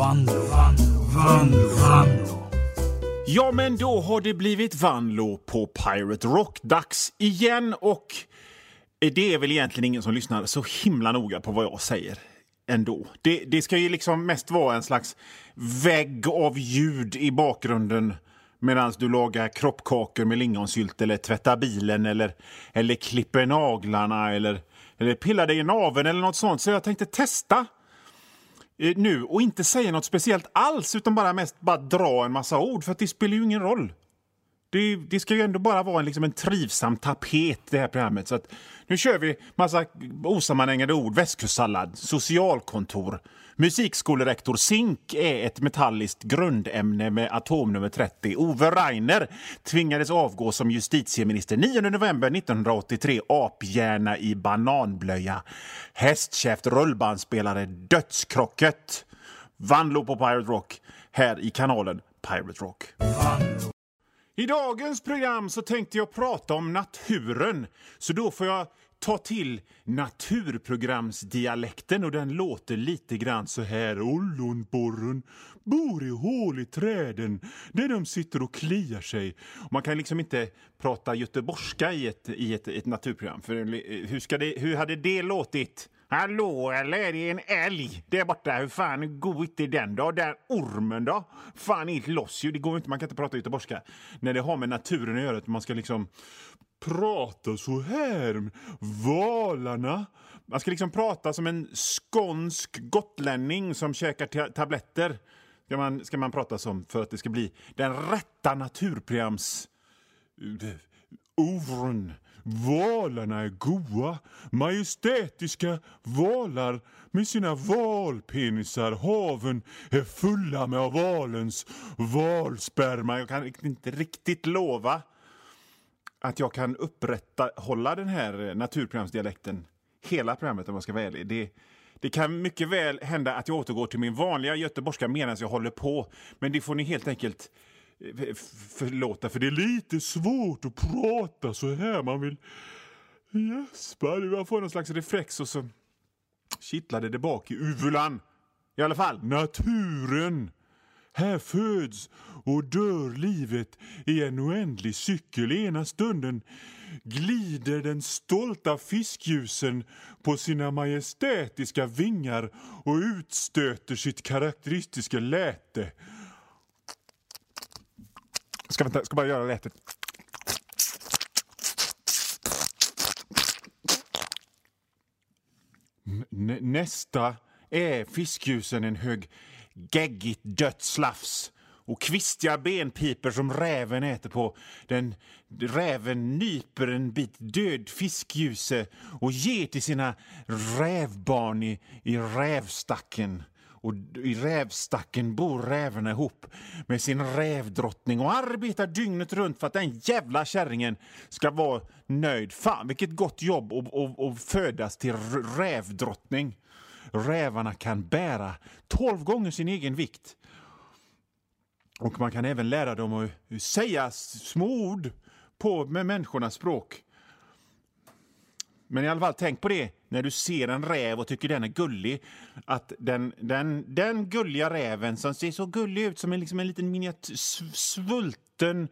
Vanlo, Vanlo, Vanlo, Vanlo. Ja, men då har det blivit Vanlo på Pirate Rock-dags igen och det är väl egentligen ingen som lyssnar så himla noga på vad jag säger ändå. Det, det ska ju liksom mest vara en slags vägg av ljud i bakgrunden medan du lagar kroppkakor med lingonsylt eller tvättar bilen eller, eller klipper naglarna eller, eller pillar dig i naveln eller något sånt. Så jag tänkte testa Eh, nu och inte säga något speciellt alls utan bara mest bara dra en massa ord för att det spelar ju ingen roll. Det, det, ska ju ändå bara vara en, liksom en trivsam tapet, det här programmet. Så att, nu kör vi massa osammanhängande ord. Västkustsallad, socialkontor, musikskolerektor. Zink är ett metalliskt grundämne med atomnummer 30. Ove Rainer tvingades avgå som justitieminister 9 november 1983. Aphjärna i bananblöja. Hästkäft rullbandspelare. Dödskrocket. Vanlo på Pirate Rock här i kanalen Pirate Rock. I dagens program så tänkte jag prata om naturen, så då får jag ta till naturprogramsdialekten och den låter lite grann så här. Ollonborren bor i hål i träden där de sitter och kliar sig. Man kan liksom inte prata göteborgska i ett, i ett, ett naturprogram, för hur, ska det, hur hade det låtit? Hallå, eller är det en älg där borta? Hur fan går inte den då? Den ormen då? Fan, helt loss ju. Det går inte, man kan inte prata göteborgska. När det har med naturen att göra, att man ska liksom prata så här. Valarna. Man ska liksom prata som en skånsk gotlänning som käkar tabletter. Ska man, ska man prata som för att det ska bli den rätta naturprograms... Uh, Valarna är goa, majestätiska valar med sina valpenisar. Haven är fulla med valens valsperma. Jag kan inte riktigt lova att jag kan upprätthålla den här eh, naturprogramsdialekten hela programmet om jag ska vara ärlig. Det, det kan mycket väl hända att jag återgår till min vanliga göteborgska medan jag håller på. Men det får ni helt enkelt förlåta, för det är lite svårt att prata så här. Man vill gäspa, man får någon slags reflex och så kittlade det bak i uvulan. I alla fall, naturen. Här föds och dör livet i en oändlig cykel. Ena stunden glider den stolta fiskljusen på sina majestätiska vingar och utstöter sitt karaktäristiska läte Ska, vänta, ska bara göra lätet. nästa är fiskljusen en hög geggigt dött slafs och kvistiga benpiper som räven äter på. Den, räven nyper en bit död fiskljuse och ger till sina rävbarn i, i rävstacken och i rävstacken bor rävarna ihop med sin rävdrottning och arbetar dygnet runt för att den jävla kärringen ska vara nöjd. Fan, vilket gott jobb att födas till rävdrottning. Rävarna kan bära 12 gånger sin egen vikt. Och man kan även lära dem att säga små ord på, med människornas språk. Men i alla fall, tänk på det när du ser en räv och tycker den är gullig. Att den, den, den gulliga räven som ser så gullig ut som en, liksom en liten miniatyr, svulten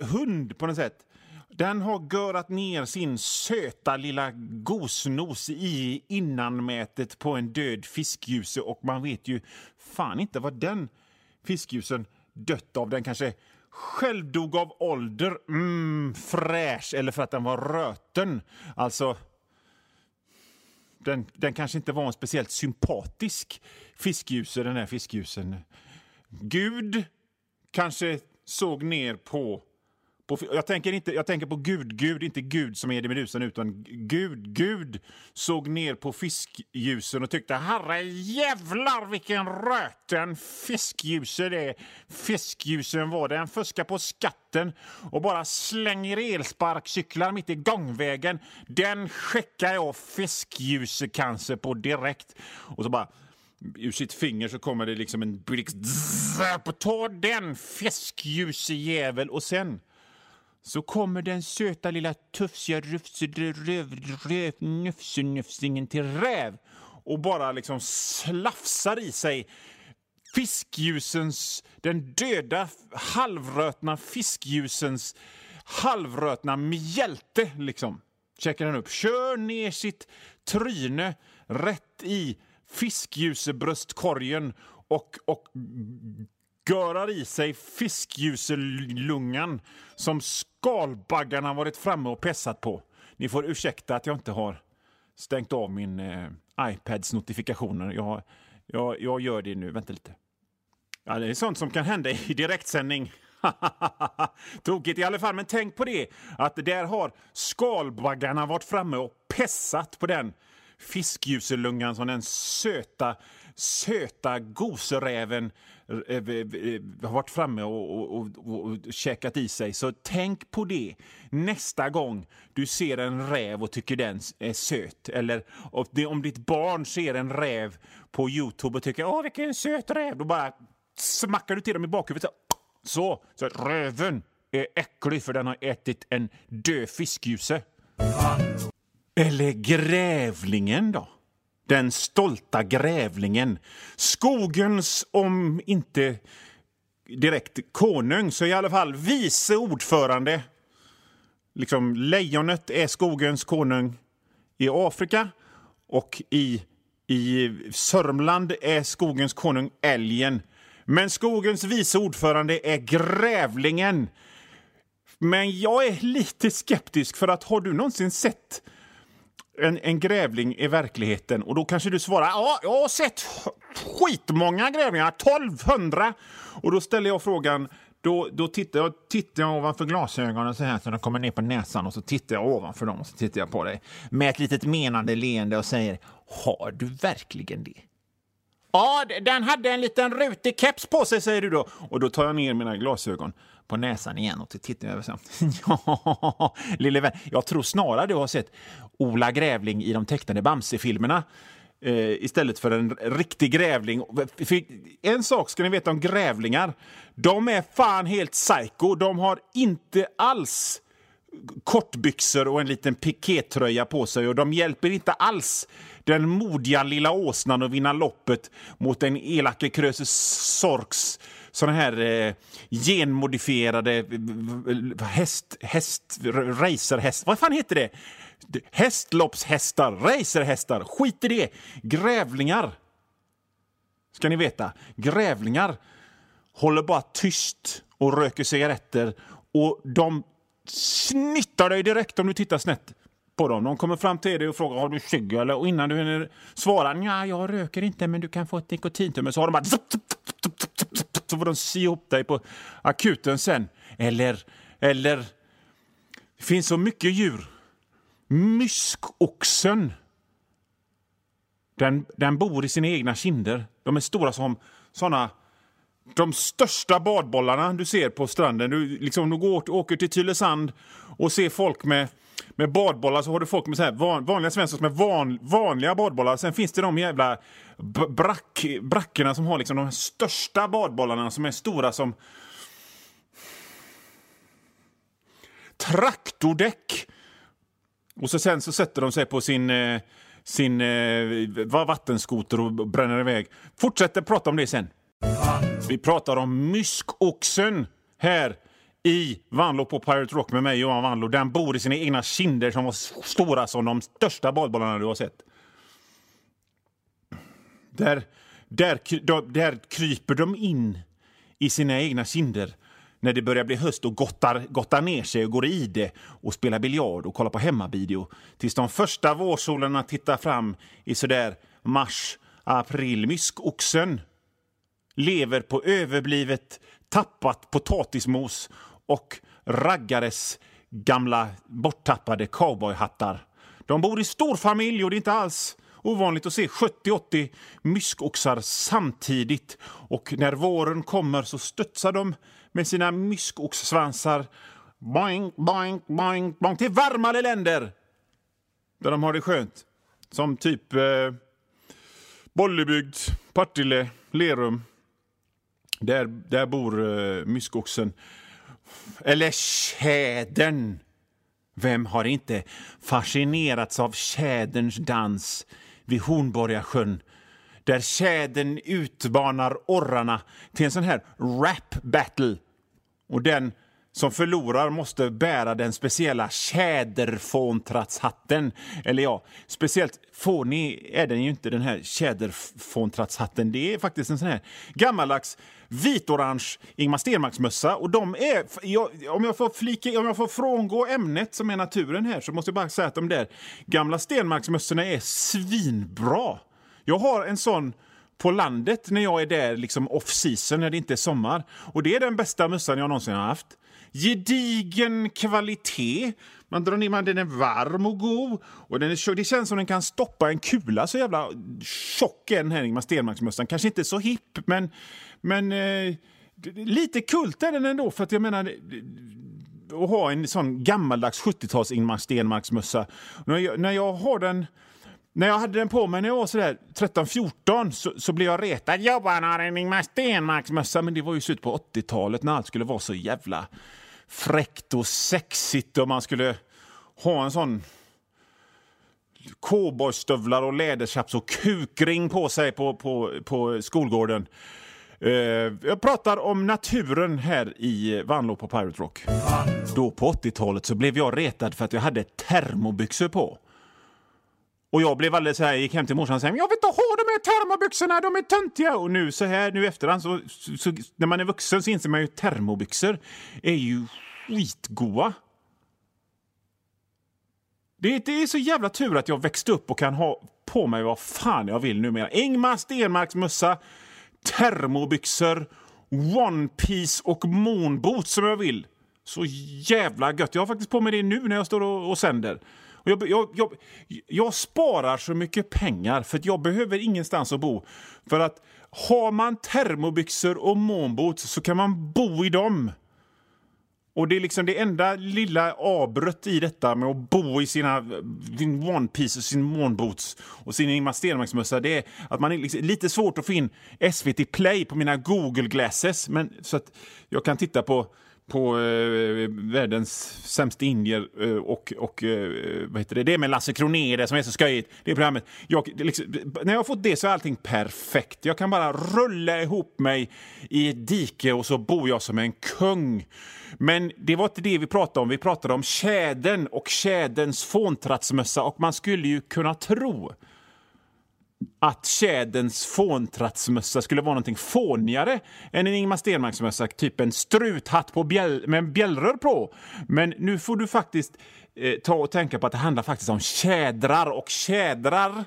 hund på något sätt. Den har görat ner sin söta lilla gosnos i innanmätet på en död fiskljuse och man vet ju fan inte vad den fiskljusen dött av. Den kanske själv dog av ålder, mm, fräsch, eller för att den var röten. Alltså, den, den kanske inte var en speciellt sympatisk fiskljuse, den här fiskljusen. Gud kanske såg ner på på, jag, tänker inte, jag tänker på Gud, Gud, inte Gud som är det Medusan, utan Gud, Gud såg ner på fiskljusen och tyckte herre jävlar vilken röten fiskljuse det är. Fiskljusen var det. Den fuskar på skatten och bara slänger elsparkcyklar mitt i gångvägen. Den skickar jag fiskljusecancer på direkt. Och så bara ur sitt finger så kommer det liksom en blixt. Ta den fiskljusjävel! Och sen så kommer den söta lilla tufsiga nufsenufsingen till räv och bara liksom slafsar i sig fiskljusens, den döda halvrötna fiskljusens halvrötna mjälte liksom. Checkar den upp. Kör ner sitt tryne rätt i fiskljusebröstkorgen och, och görar i sig fiskljuselungan som skalbaggarna varit framme och pessat på. Ni får ursäkta att jag inte har stängt av min eh, iPads notifikationer. Jag, jag, jag gör det nu. Vänta lite. Ja, det är sånt som kan hända i direktsändning. Tokigt i alla fall, men tänk på det att där har skalbaggarna varit framme och pessat på den fiskljuselungan som den söta, söta goseräven eh, eh, eh, har varit framme och, och, och, och käkat i sig. Så tänk på det nästa gång du ser en räv och tycker den är söt. Eller om ditt barn ser en räv på Youtube och tycker åh vilken söt räv, då bara smackar du till dem i bakhuvudet. Så, så att röven är äcklig för den har ätit en död fiskljuse. Eller grävlingen då? Den stolta grävlingen. Skogens, om inte direkt konung, så i alla fall vice ordförande. Liksom, lejonet är skogens konung i Afrika och i, i Sörmland är skogens konung älgen. Men skogens vice ordförande är grävlingen. Men jag är lite skeptisk, för att har du någonsin sett en, en grävling i verkligheten? Och då kanske du svarar ja, jag har sett skitmånga grävlingar, 1200. Och då ställer jag frågan, då, då tittar, jag, tittar jag ovanför glasögonen så här så de kommer ner på näsan och så tittar jag ovanför dem och så tittar jag på dig med ett litet menande leende och säger har du verkligen det? Ja, den hade en liten rutig keps på sig, säger du då. Och då tar jag ner mina glasögon på näsan igen och tittar över. Så. ja, lille vän, jag tror snarare du har sett Ola Grävling i de tecknade Bamse-filmerna eh, istället för en riktig grävling. En sak ska ni veta om grävlingar. De är fan helt psycho. De har inte alls kortbyxor och en liten pikétröja på sig och de hjälper inte alls den modiga lilla åsnan att vinna loppet mot den elake Krösus Sorks såna här eh, genmodifierade häst, häst, racerhäst, vad fan heter det? Hästloppshästar, racerhästar, skit i det! Grävlingar, ska ni veta. Grävlingar håller bara tyst och röker cigaretter och de snittar dig direkt om du tittar snett på dem. De kommer fram till dig och frågar har du cigg eller och innan du hinner svara ja, jag röker inte men du kan få ett nikotintumme så har de bara så får de sy ihop dig på akuten sen. Eller, eller det finns så mycket djur. Myskoxen. Den, den bor i sina egna kinder. De är stora som såna de största badbollarna du ser på stranden. Du, liksom, du går, åker till Tylösand och ser folk med med badbollar så har du folk med så här van, vanliga svenskar med van, vanliga badbollar. Sen finns det de jävla brack, brackorna som har liksom de största badbollarna som är stora som traktordäck. Och så sen så sätter de sig på sin, eh, sin eh, vattenskoter och bränner iväg. Fortsätter prata om det sen. Vi pratar om myskoxen här i Vanlo på Pirate Rock med mig, Johan Vanlo. Den bor i sina egna kinder som var stora som de största badbollarna du har sett. Där, där, där kryper de in i sina egna kinder när det börjar bli höst och gottar, gottar ner sig och går i det och spelar biljard och kollar på hemmavideo tills de första vårsolarna tittar fram i sådär mars, april. Myskoxen lever på överblivet tappat potatismos och raggares gamla borttappade cowboyhattar. De bor i stor familj och det är inte alls ovanligt att se 70-80 myskoxar samtidigt. Och när våren kommer så studsar de med sina myskoxsvansar boing, boing, boing, boing, till varmare länder där de har det skönt. Som typ eh, Bollebygd, Partille, Lerum. Där, där bor eh, myskoxen. Eller tjädern. Vem har inte fascinerats av tjäderns dans vid Hornborgasjön där tjädern utmanar orrarna till en sån här rap battle. Och den som förlorar måste bära den speciella tjäderfåntrattshatten. Eller ja, speciellt fånig är den ju inte, den här tjäderfåntrattshatten. Det är faktiskt en sån här gammaldags vitorange Ingmar Stenmarks-mössa. Och de är, jag, om, jag får flika, om jag får frångå ämnet som är naturen här så måste jag bara säga att de där gamla Stenmarksmössorna är svinbra. Jag har en sån på landet när jag är där liksom off season, när det inte är sommar. Och det är den bästa mössan jag någonsin har haft. Gedigen kvalitet. Man drar ner man, den är varm och god. Och den är, det känns som den kan stoppa en kula. Så jävla tjock är den här Ingemar Stenmarksmössan. Kanske inte så hipp, men, men eh, lite kult är den ändå. För att jag menar att ha en sån gammaldags 70-tals Ingemar Stenmarksmössa. När jag, när jag har den när jag hade den på mig när jag var sådär 13-14 så, så blev jag retad. Jobbarna har en Ingemar Stenmarks-mössa. Men det var ju slut på 80-talet när allt skulle vara så jävla fräckt och sexigt och man skulle ha en sån cowboystövlar och läderchaps och kukring på sig på, på, på skolgården. Uh, jag pratar om naturen här i Vanlo på Pirate Rock. Då på 80-talet så blev jag retad för att jag hade termobyxor på. Och jag blev alldeles så här, gick hem till morsan och sa jag vill inte ha de här termobyxorna, de är töntiga. Och nu så här, nu efterhand så, så, så, när man är vuxen så inser man ju att termobyxor är ju skitgoa. Det, det är så jävla tur att jag växte upp och kan ha på mig vad fan jag vill numera. Ingmar Stenmarks mössa, termobyxor, One Piece och moonboots som jag vill. Så jävla gött. Jag har faktiskt på mig det nu när jag står och, och sänder. Och jag, jag, jag, jag, sparar så mycket pengar för att jag behöver ingenstans att bo. För att har man termobyxor och moonboots så kan man bo i dem. Och det är liksom det enda lilla avbrott i detta med att bo i sina sin One Piece och sin moonboots och sin Ingemar Stenmarksmössa, det är att man är liksom, lite svårt att få in SVT Play på mina Google Glasses. Men, så att jag kan titta på på eh, världens sämsta indier eh, och, och eh, vad heter det? det med Lasse Kronér det som är så skojigt. Det programmet. Jag, liksom, när jag har fått det så är allting perfekt. Jag kan bara rulla ihop mig i ett dike och så bor jag som en kung. Men det var inte det vi pratade om. Vi pratade om tjädern och tjäderns fåntrattsmössa och man skulle ju kunna tro att tjäderns fåntrattsmössa skulle vara någonting fånigare än en Ingmar Stenmarksmössa, typ en struthatt på bjäll med en bjällrör på. Men nu får du faktiskt eh, ta och tänka på att det handlar faktiskt om tjädrar och tjädrar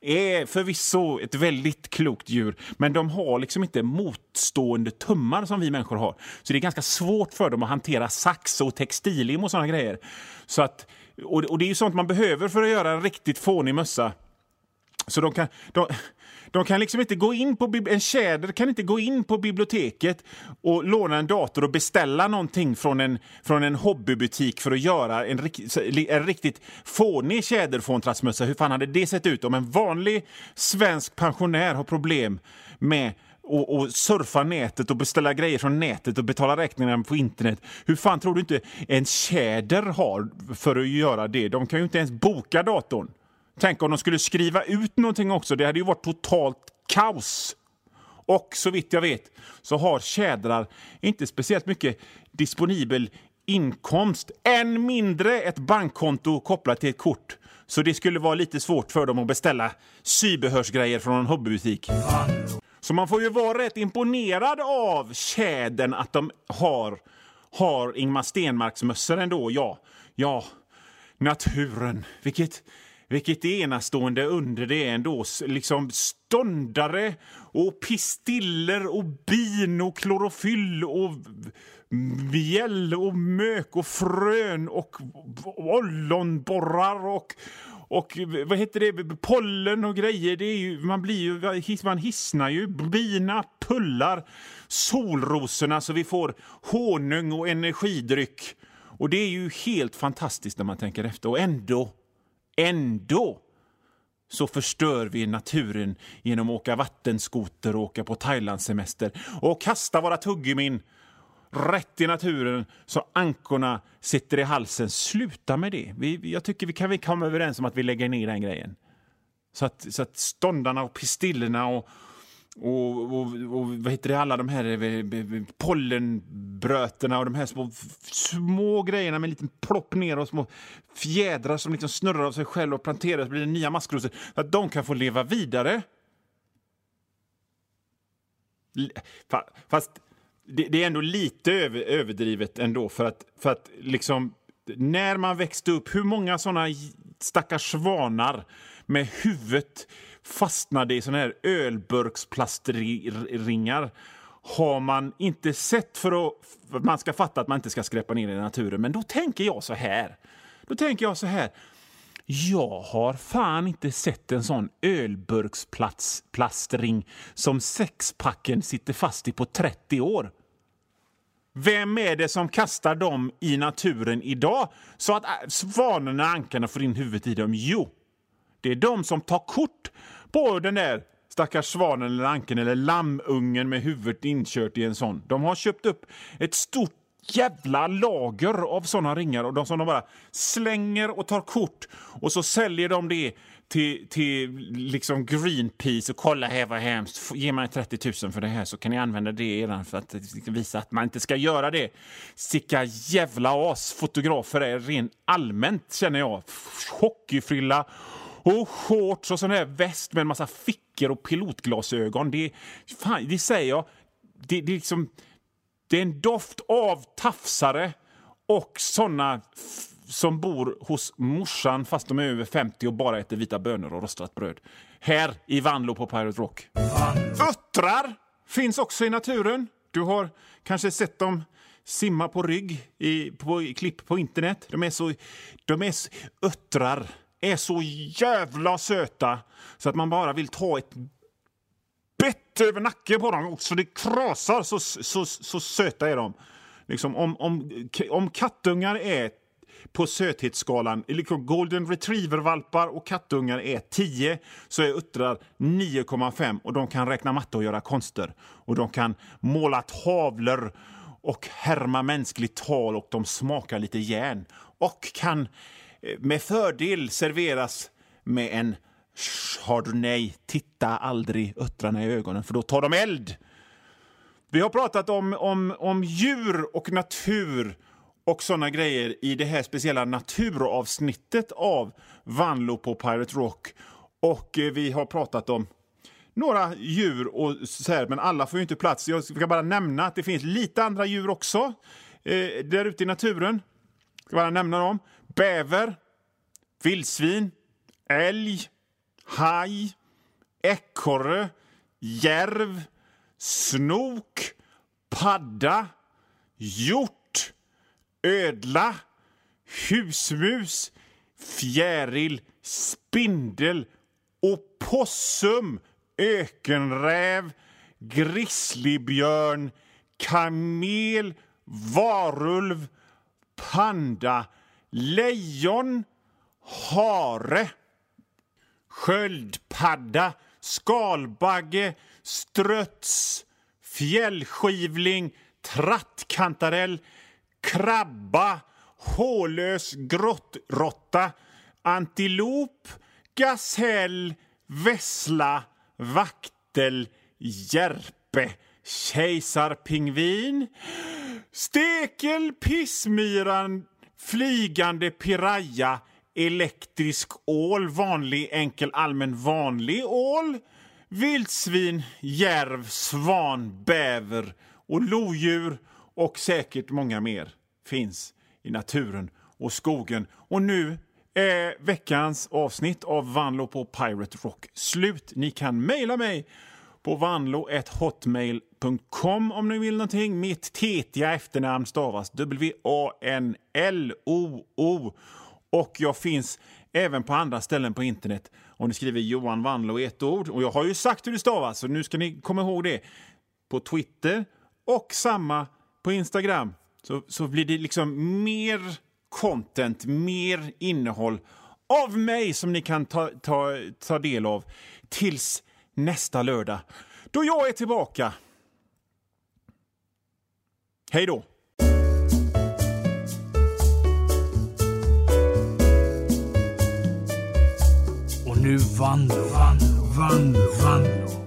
är förvisso ett väldigt klokt djur, men de har liksom inte motstående tummar som vi människor har. Så det är ganska svårt för dem att hantera sax och textilim och sådana grejer. Så att, och, och det är ju sånt man behöver för att göra en riktigt fånig mössa. Så de kan, de, de kan liksom inte gå in på, en tjäder kan inte gå in på biblioteket och låna en dator och beställa någonting från en, från en hobbybutik för att göra en, en riktigt fånig tjäderfåntrattsmössa. Hur fan hade det sett ut om en vanlig svensk pensionär har problem med och, och, surfa nätet och beställa grejer från nätet och betala räkningarna på internet. Hur fan tror du inte en tjäder har för att göra det? De kan ju inte ens boka datorn. Tänk om de skulle skriva ut någonting också. Det hade ju varit totalt kaos. Och så vitt jag vet så har tjädrar inte speciellt mycket disponibel inkomst. Än mindre ett bankkonto kopplat till ett kort. Så det skulle vara lite svårt för dem att beställa sybehörsgrejer från en hobbybutik. Så man får ju vara rätt imponerad av tjädern att de har, har Ingmar Stenmarks-mössor ändå. Ja, ja, naturen. Vilket vilket enastående under det är ändå. Liksom ståndare och pistiller och bin och klorofyll och mjäll och mök och frön och ollonborrar och och vad heter det, pollen och grejer. Det är ju, man, blir ju, man hissnar ju. Bina pullar solrosorna så vi får honung och energidryck. Och det är ju helt fantastiskt när man tänker efter. Och ändå Ändå så förstör vi naturen genom att åka vattenskoter och åka på Thailandssemester och kasta våra tuggummin rätt i naturen så ankorna sitter i halsen. Sluta med det. Vi, jag tycker vi kan vi komma överens om att vi lägger ner den grejen. Så att, så att ståndarna och pistillerna och, och, och, och vad heter det, alla de här pollenbrötena pollenbröterna och de här små, små grejerna med en liten plopp ner och små fjädrar som liksom snurrar av sig själv och planteras blir det nya maskrosor. Så att de kan få leva vidare. Fast det, det är ändå lite över, överdrivet ändå för att, för att liksom när man växte upp, hur många såna stackars svanar med huvudet fastnade i såna här ölburksplastringar har man inte sett för att för man ska fatta att man inte ska skräpa ner i naturen. Men då tänker jag så här. Då tänker jag så här. Jag har fan inte sett en sån ölburksplastring som sexpacken sitter fast i på 30 år. Vem är det som kastar dem i naturen idag så att äh, svanorna och ankarna får in huvudet i dem? Jo, det är de som tar kort på den där stackars svanen eller anken eller lammungen med huvudet inkört i en sån. De har köpt upp ett stort jävla lager av såna ringar och de som de bara slänger och tar kort och så säljer de det till, till liksom Greenpeace och kolla här vad hemskt. Ge mig 30 000 för det här så kan ni använda det redan för att visa att man inte ska göra det. Sicka jävla as fotografer är rent allmänt känner jag. Hockeyfrilla och shorts och sån här väst med en massa fickor och pilotglasögon. Det, fan, det säger jag. Det, det, är liksom, det är en doft av tafsare och såna som bor hos morsan fast de är över 50 och bara äter vita bönor och rostat bröd. Här i Vanlo på Pirate Rock. Uttrar finns också i naturen. Du har kanske sett dem simma på rygg i, på, i klipp på internet. De är så... De är, uttrar är så jävla söta så att man bara vill ta ett bett över nacken på dem så det krasar. Så, så, så söta är de. Liksom om, om, om kattungar är på söthetsskalan. Liksom golden retriever-valpar och kattungar är 10 så är uttrar 9,5 och de kan räkna matte och göra konster. Och de kan måla tavlor och härma mänskligt tal och de smakar lite järn. Och kan med fördel serveras med en chardonnay. Titta aldrig öttrarna i ögonen för då tar de eld. Vi har pratat om, om, om djur och natur och såna grejer i det här speciella naturavsnittet av Vanlo på Pirate Rock. Och eh, vi har pratat om några djur, och så här, men alla får ju inte plats. Jag ska bara nämna att det finns lite andra djur också eh, där ute i naturen. Jag ska bara nämna dem. Bäver, vildsvin, älg, haj, ekorre, järv, snok, padda, hjort ödla, husmus, fjäril, spindel, opossum, ökenräv, grizzlybjörn, kamel, varulv, panda, lejon, hare, sköldpadda, skalbagge, ströts, fjällskivling, trattkantarell, krabba, hålös grottrotta, antilop, gasell, vessla, vaktel, järpe, kejsarpingvin, stekel, pissmyran, flygande piraya, elektrisk ål, vanlig, enkel, allmän, vanlig ål, vildsvin, järv, svan, bäver och lodjur och säkert många mer finns i naturen och skogen. Och nu är veckans avsnitt av Vanlo på Pirate Rock slut. Ni kan mejla mig på wanlo1hotmail.com, om ni vill någonting. Mitt tetiga efternamn stavas W-A-N-L-O-O. Och jag finns även på andra ställen på internet om ni skriver Johan Vanlo i ett ord. Och jag har ju sagt hur det stavas, så nu ska ni komma ihåg det. På Twitter och samma på Instagram så, så blir det liksom mer content, mer innehåll av mig som ni kan ta, ta, ta del av tills nästa lördag då jag är tillbaka. Hej då! Och nu Vanlo, Vanlo, Vanlo, Vanlo.